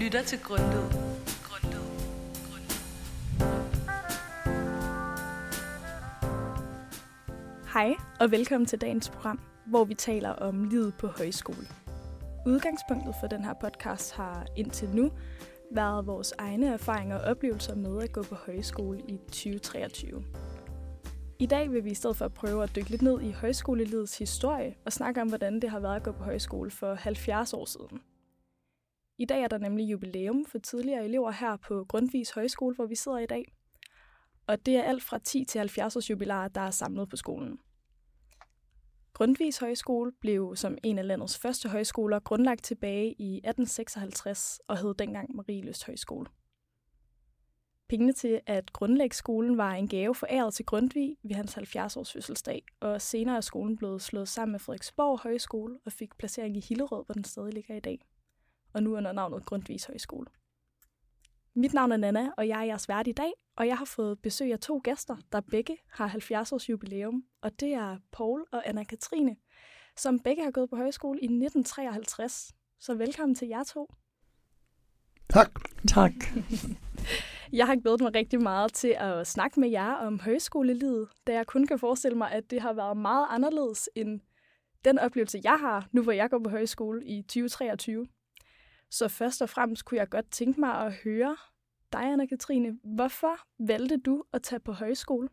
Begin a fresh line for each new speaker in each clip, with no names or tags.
lytter til Grundet. Grundet. Grundlyd.
Hej og velkommen til dagens program, hvor vi taler om livet på højskole. Udgangspunktet for den her podcast har indtil nu været vores egne erfaringer og oplevelser med at gå på højskole i 2023. I dag vil vi i stedet for at prøve at dykke lidt ned i højskolelivets historie og snakke om, hvordan det har været at gå på højskole for 70 år siden. I dag er der nemlig jubilæum for tidligere elever her på Grundvis Højskole, hvor vi sidder i dag. Og det er alt fra 10 til 70 års jubilæer, der er samlet på skolen. Grundvis Højskole blev som en af landets første højskoler grundlagt tilbage i 1856 og hed dengang Marieløst Højskole. Pengene til at grundlægge skolen var en gave foræret til Grundtvig ved hans 70-års fødselsdag, og senere er skolen blevet slået sammen med Frederiksborg Højskole og fik placering i Hillerød, hvor den stadig ligger i dag. Og nu under navnet Grundtvigs Højskole. Mit navn er Nana, og jeg er jeres vært i dag, og jeg har fået besøg af to gæster, der begge har 70 års jubilæum, og det er Paul og Anna-Katrine, som begge har gået på højskole i 1953. Så velkommen til jer to.
Tak.
Tak.
Jeg har glædet mig rigtig meget til at snakke med jer om højskolelivet, da jeg kun kan forestille mig, at det har været meget anderledes end den oplevelse, jeg har, nu hvor jeg går på højskole i 2023. Så først og fremmest kunne jeg godt tænke mig at høre dig, Anna-Katrine. Hvorfor valgte du at tage på højskole?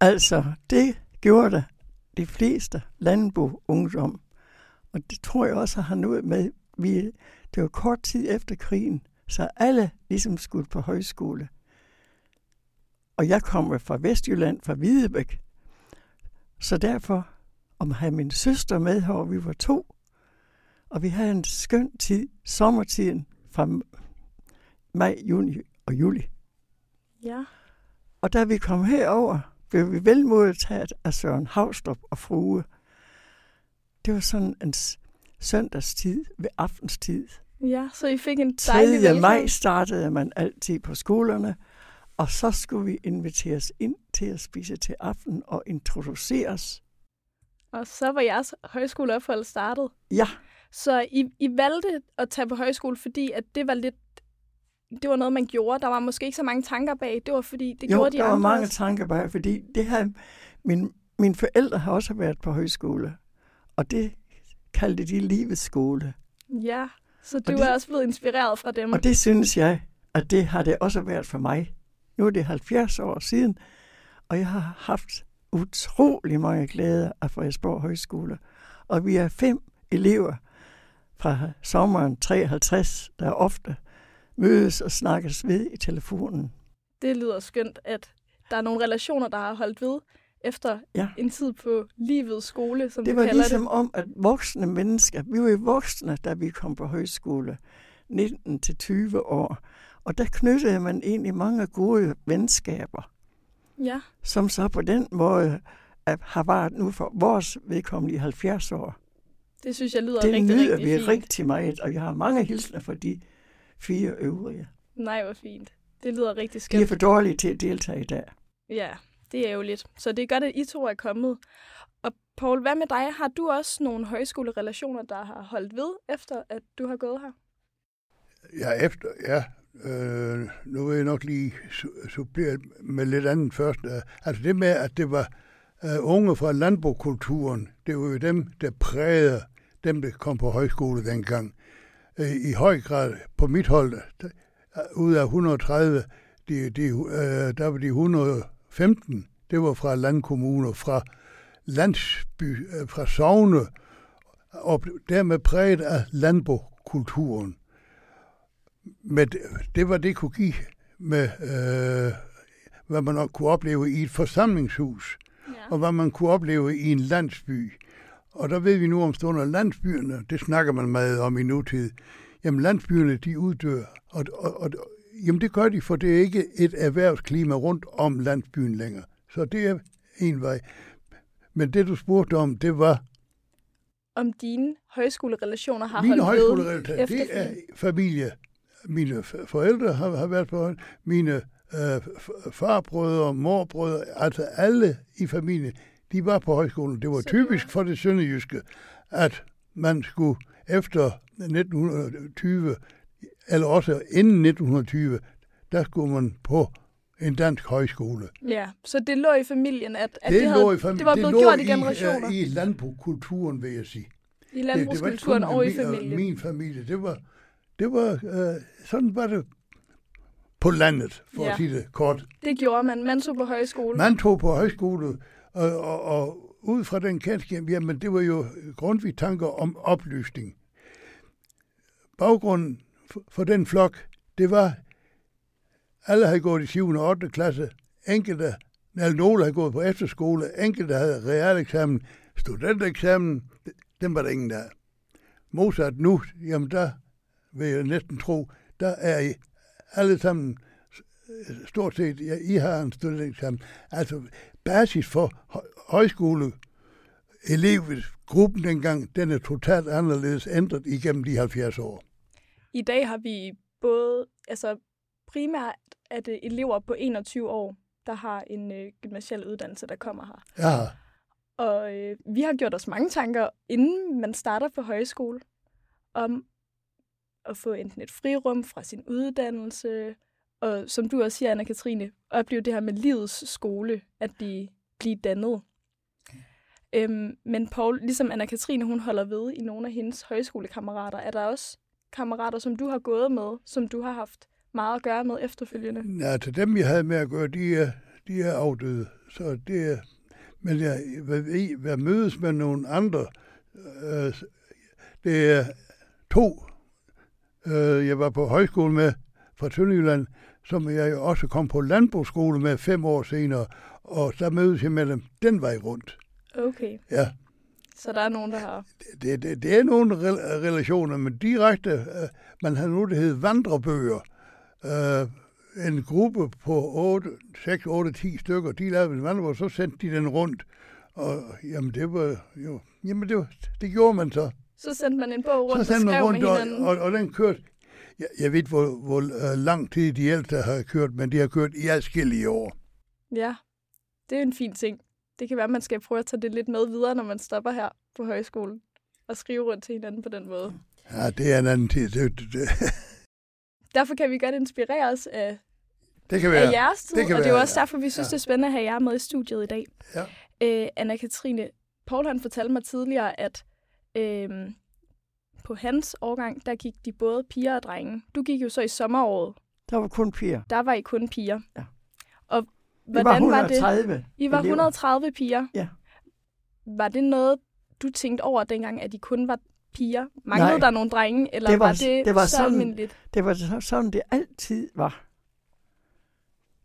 Altså, det gjorde de fleste landbo-ungdom. Og det tror jeg også har noget med. Vi, det var kort tid efter krigen, så alle ligesom skulle på højskole. Og jeg kommer fra Vestjylland, fra Hvidebæk. Så derfor, om at have min søster med her, vi var to, og vi havde en skøn tid, sommertiden, fra maj, juni og juli.
Ja.
Og da vi kom herover, blev vi vel modtaget af Søren Havstrup og frue. Det var sådan en søndagstid ved aftenstid.
Ja, så I fik en dejlig
3. maj startede man altid på skolerne, og så skulle vi inviteres ind til at spise til aften og introduceres.
Og så var jeres højskoleophold startet.
Ja.
Så I, I valgte at tage på højskole, fordi at det var lidt det var noget, man gjorde. Der var måske ikke så mange tanker bag. Det var fordi, det
jo,
gjorde de
der
andre
var mange
også.
tanker bag, fordi det her, min, mine forældre har også været på højskole, og det kaldte de livets skole.
Ja, så du
det-
er også blevet inspireret fra dem.
Og det synes jeg, at det har det også været for mig. Nu er det 70 år siden, og jeg har haft utrolig mange glæder af Frederiksborg Højskole. Og vi er fem elever fra sommeren 53, der ofte mødes og snakkes ved i telefonen.
Det lyder skønt, at der er nogle relationer, der har holdt ved efter
Ja.
en tid på livets skole, som
Det var ligesom om, at voksne mennesker, vi var jo voksne, da vi kom på højskole, 19 til 20 år, og der knyttede man egentlig mange gode venskaber.
det. Ja,
som så på den måde har varet nu for vores vedkommende i 70 år.
Det synes jeg lyder
Det
rigtig,
nyder
rigtig
vi
fint.
rigtig meget, og jeg har mange hilsner for de fire øvrige.
Nej, hvor fint. Det lyder rigtig
De er
skønt.
for dårlige til at deltage i dag.
Ja, det er jo lidt. Så det er godt, at I to er kommet. Og Paul, hvad med dig? Har du også nogle højskolerelationer, der har holdt ved, efter at du har gået her?
Ja, efter, ja. Øh, nu vil jeg nok lige su- supplere med lidt andet først. Øh, Altså det med, at det var øh, unge fra landbokulturen, det var jo dem, der prægede dem, der kom på højskole dengang. Øh, I høj grad på mit hold, der, øh, ud af 130, de, de, øh, der var de 115, det var fra landkommuner, fra landsby, øh, fra Sovne, og dermed præget af landbokulturen. Men det, var det kunne give med, øh, hvad man kunne opleve i et forsamlingshus, og hvad man kunne opleve i en landsby. Og der ved vi nu om stunder, landsbyerne, det snakker man meget om i nutid, jamen landsbyerne, de uddør. Og, og, og, jamen det gør de, for det er ikke et erhvervsklima rundt om landsbyen længere. Så det er en vej. Men det, du spurgte om, det var
Om dine højskolerelationer har
Mine
holdt
højskolerelationer, det er familie. Mine forældre har, har været på højskole. Mine øh, farbrødre, morbrødre, altså alle i familien, de var på højskolen. Det var
Så det
typisk for det sønderjyske, at man skulle efter 1920 eller også inden 1920, der skulle man på en dansk højskole.
Ja, så det lå i familien, at, at
det,
det, havde,
lå i fam-
det var
det
blevet
lå
gjort i
i,
generationer.
øh, i landbrugskulturen, vil jeg sige.
I
Det, det
landbrugskulturen og i
min,
familien.
min familie. Det var, det var øh, sådan var det på landet, for
Ja.
at sige det kort.
Det gjorde man. Man tog på højskole.
Man tog på højskole, og, og, og ud fra den kendskab, jamen det var jo grundvigt tanker om oplysning. Baggrunden for, for den flok, det var, alle havde gået i 7. og 8. klasse, enkelte, eller nogle havde gået på efterskole, enkelte havde realeksamen, studenteksamen, den var der ingen der. Modsat nu, jamen der vil jeg næsten tro, der er I alle sammen stort set, ja, I har en studenteksamen. Altså basis for hø- højskole elevgruppen dengang, den er totalt anderledes ændret igennem de 70 år.
I dag har vi både, altså primært er det elever på 21 år, der har en øh, gymnasial uddannelse, der kommer her.
Ja,
Og øh, vi har gjort os mange tanker, inden man starter på højskole, om at få enten et frirum fra sin uddannelse, og som du også siger, Anna-Katrine, opleve det her med livets skole, at blive, blive dannet. Øhm, men Paul, ligesom Anna-Katrine, hun holder ved i nogle af hendes højskolekammerater, er der også kammerater, som du har gået med, som du har haft meget at gøre med efterfølgende?
ja til dem, jeg havde med at gøre, de er, de er afdøde. Så det er, men jeg, hvad, hvad mødes med nogle andre, øh, det er to, øh, jeg var på højskole med fra Sønderjylland, som jeg jo også kom på landbrugsskole med fem år senere, og så mødes jeg med dem den vej rundt.
Okay,
Ja,
så der er nogen, der har...
det, det, det er nogle rel- relationer, men direkte, øh, man har nu, det hedder vandrebøger. Øh, en gruppe på 8, 6, 8, 10 stykker, de lavede en vandrebog, så sendte de den rundt. Og jamen, det var jo, jamen, det, var, det gjorde man så.
Så sendte man en bog rundt
så
og
sendte man
skrev
rundt, og,
hinanden.
og, og, den kørte, jeg, jeg ved hvor, hvor uh, lang tid de ældste har kørt, men de har kørt i adskillige år.
Ja, det er en fin ting. Det kan være, at man skal prøve at tage det lidt med videre, når man stopper her på højskolen. Og skrive rundt til hinanden på den måde.
Ja, det er en anden tid. Det, det, det,
Derfor kan vi godt inspirere os af,
det kan
af
være.
jeres tid,
det kan
og det er jo også derfor, vi synes,
ja.
det er spændende at have jer med i studiet i dag.
Ja.
Øh, Anna-Katrine, Paul han fortalte mig tidligere, at øh, på hans årgang, der gik de både piger og drenge. Du gik jo så i sommeråret.
Der var kun piger.
Der var I kun piger.
Ja.
Og
Det var
hvordan var det?
130
I var
elever.
130 piger.
Ja.
Var det noget, du tænkte over dengang, at de kun var piger? Manglede
Nej.
der nogle drenge, eller
Det
var,
var-
det,
det var
så
sådan-
almindeligt?
Det var så- sådan, det altid var.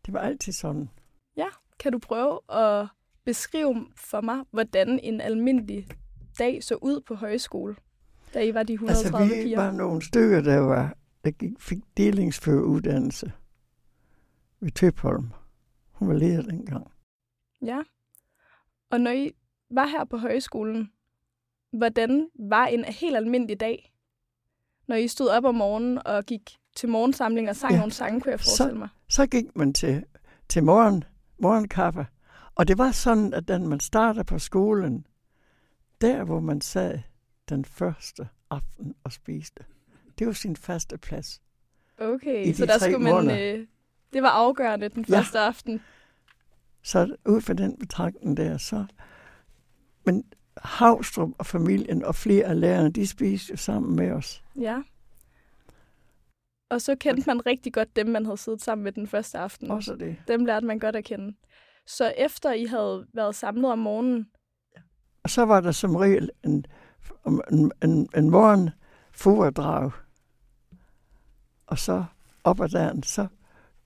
Det var altid sådan.
Kan du prøve at beskrive for mig, hvordan en almindelig dag så ud på højskole, da I var de 130
Altså, vi
piger?
var nogle stykker, der, var, der gik, fik delingsføruddannelse ved Tøpholm. Hun var leder dengang.
Ja. Og når I var her på højskolen, hvordan var en helt almindelig dag? Når I stod op om morgenen og gik til morgensamling og sang ja. Nogle sange, kunne jeg forestille mig.
Så gik man til, til morgen, morgenkaffe. Og det var sådan, at da man startede på skolen, der hvor man sad den første aften og spiste, det var sin faste plads.
Okay,
I
så
de
der
tre
skulle man...
måneder.
Øh, det var afgørende den
Ja.
første aften.
Så ud fra den betragtning der, så... Men Havstrup og familien og flere af lærerne, de spiste jo sammen med os.
Ja. Og så kendte man rigtig godt dem, man havde siddet sammen med den første aften.
Også det.
Dem lærte man godt at kende. Så efter I havde været samlet om morgenen,
Og så var der som regel en, en, en, en morgen foredrag. Og så op ad dagen, så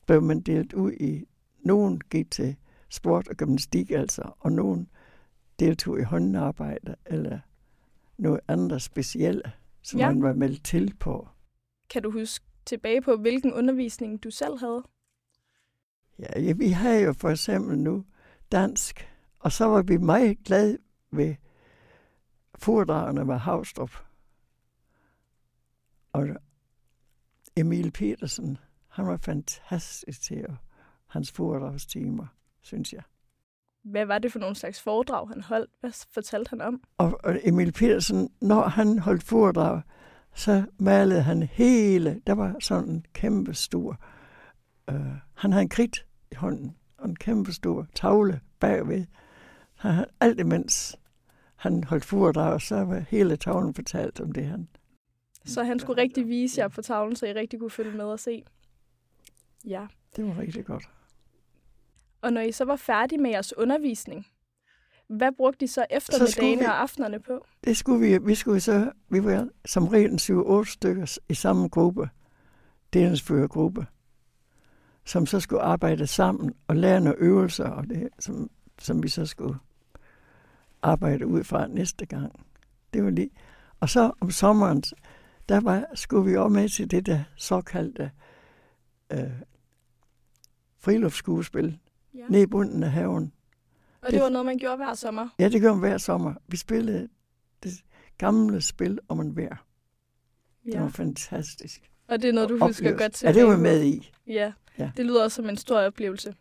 blev man delt ud i, nogen gik til sport og gymnastik altså, og nogen deltog i håndarbejde eller noget andet specielle, som ja. man var meldt til på.
kan du huske tilbage på, hvilken undervisning du selv havde?
Ja, ja, vi havde jo for eksempel nu dansk, og så var vi meget glade ved foredragene med Havstrup. Og Emil Petersen, han var fantastisk til at, hans foredragstimer, synes jeg.
Hvad var det for nogle slags foredrag, han holdt? Hvad fortalte han om?
Og, og Emil Petersen, når han holdt foredrag, så malede han hele, der var sådan en kæmpe stor, øh, han havde en kridt i hånden, og en kæmpe stor tavle bagved. Han, alt imens han holdt foredrag, så var hele tavlen fortalt om det, han
Så han skulle rigtig vise jer på tavlen, så I rigtig kunne følge med og se. Ja.
Det var rigtig godt.
Og når I så var færdige med jeres undervisning, hvad brugte I så eftermiddagene
vi-
og aftenerne på?
Det skulle vi, vi skulle så, vi var som regel en 7-8 stykker i samme gruppe, delingsførergruppe, som så skulle arbejde sammen og lære nogle øvelser, og det, som, som vi så skulle arbejde ud fra næste gang. Det var lige. Og så om sommeren, der var, skulle vi også med til det der såkaldte øh, friluftsskuespil
Ja.
nede i bunden af haven.
Og det var noget, man gjorde hver sommer.
Ja, det gør vi hver sommer. Vi spillede det gamle spil om en vejr. Det
Ja.
var fantastisk.
Og det er noget, du husker
Oplevelse.
godt til.
Ja, det var med i.
Ja,
Ja.
det lyder også som en stor oplevelse.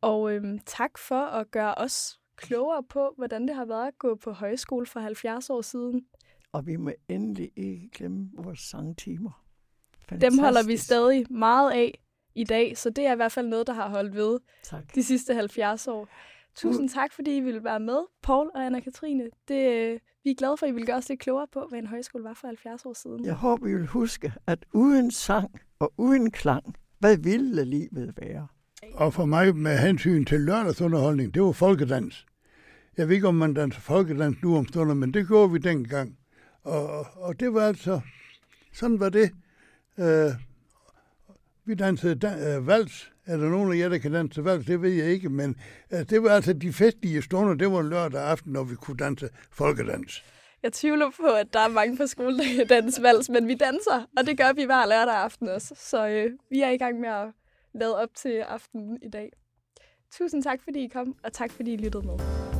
Og øhm, tak for at gøre os klogere på, hvordan det har været at gå på højskole for 70 år siden.
Og vi må endelig ikke glemme vores sangtimer.
Dem holder vi
Fantastisk.
stadig meget af i dag, så det er i hvert fald noget, der har holdt ved
Tak.
de sidste 70 år. Tusind tak, fordi I ville være med, Paul og Anna-Katrine. Det, øh, vi er glade for, at I ville gøre os lidt klogere på, hvad en højskole var for 70 år siden.
Jeg håber, I vil huske, at uden sang og uden klang, hvad ville livet være?
Og for mig med hensyn til lørdagsunderholdning, det var folkedans. Jeg ved ikke, om man danser folkedans nu om stunder, men det gjorde vi dengang. Og, og det var altså, sådan var det. Øh, vi dansede da, øh, vals. Er der nogen af jer, der kan danse vals? Det ved jeg ikke, men øh, det var altså de festlige stunder. Det var lørdag aften, når vi kunne danse folkedans.
Jeg tvivler på, at der er mange på skolen, der kan danse vals, men vi danser, og det gør vi hver lørdag aften også. Så øh, vi er i gang med at lade op til aftenen i dag. Tusind tak, fordi I kom, og tak, fordi I lyttede med.